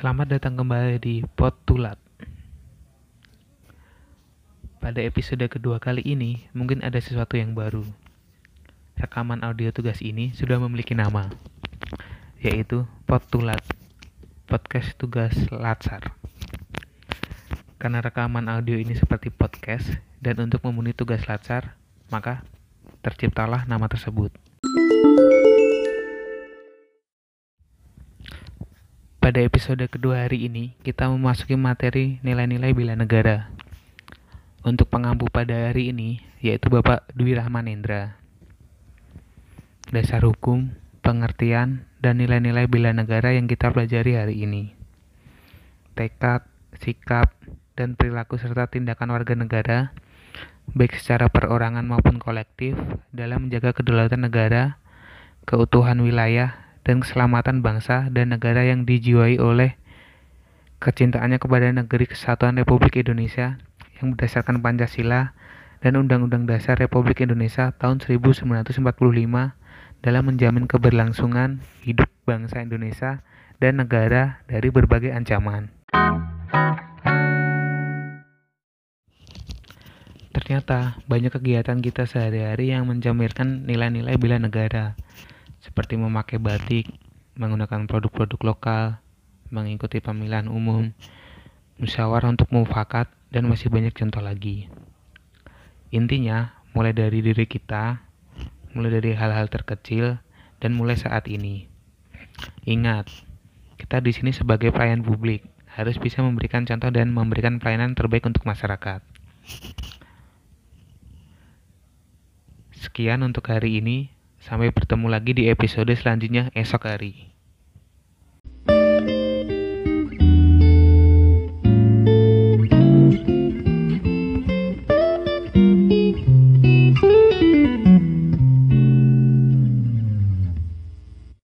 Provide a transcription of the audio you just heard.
Selamat datang kembali di Pot Tulat. Pada episode kedua kali ini, mungkin ada sesuatu yang baru. Rekaman audio tugas ini sudah memiliki nama, yaitu Pot Tulat, podcast tugas Latsar. Karena rekaman audio ini seperti podcast, dan untuk memenuhi tugas Latsar, maka terciptalah nama tersebut. Pada episode kedua hari ini, kita memasuki materi nilai-nilai bela negara. Untuk pengampu pada hari ini, yaitu Bapak Dwi Rahmanendra. Dasar hukum, pengertian, dan nilai-nilai bela negara yang kita pelajari hari ini. Tekad, sikap, dan perilaku serta tindakan warga negara, baik secara perorangan maupun kolektif, dalam menjaga kedaulatan negara, keutuhan wilayah, dan keselamatan bangsa dan negara yang dijiwai oleh kecintaannya kepada negeri kesatuan Republik Indonesia yang berdasarkan Pancasila dan Undang-Undang Dasar Republik Indonesia tahun 1945 dalam menjamin keberlangsungan hidup bangsa Indonesia dan negara dari berbagai ancaman. Ternyata banyak kegiatan kita sehari-hari yang menjamirkan nilai-nilai bela negara, seperti memakai batik, menggunakan produk-produk lokal, mengikuti pemilihan umum, musyawarah untuk mufakat, dan masih banyak contoh lagi. Intinya, mulai dari diri kita, mulai dari hal-hal terkecil, dan mulai saat ini. Ingat, kita di sini sebagai pelayan publik harus bisa memberikan contoh dan memberikan pelayanan terbaik untuk masyarakat. Sekian untuk hari ini. Sampai bertemu lagi di episode selanjutnya esok hari.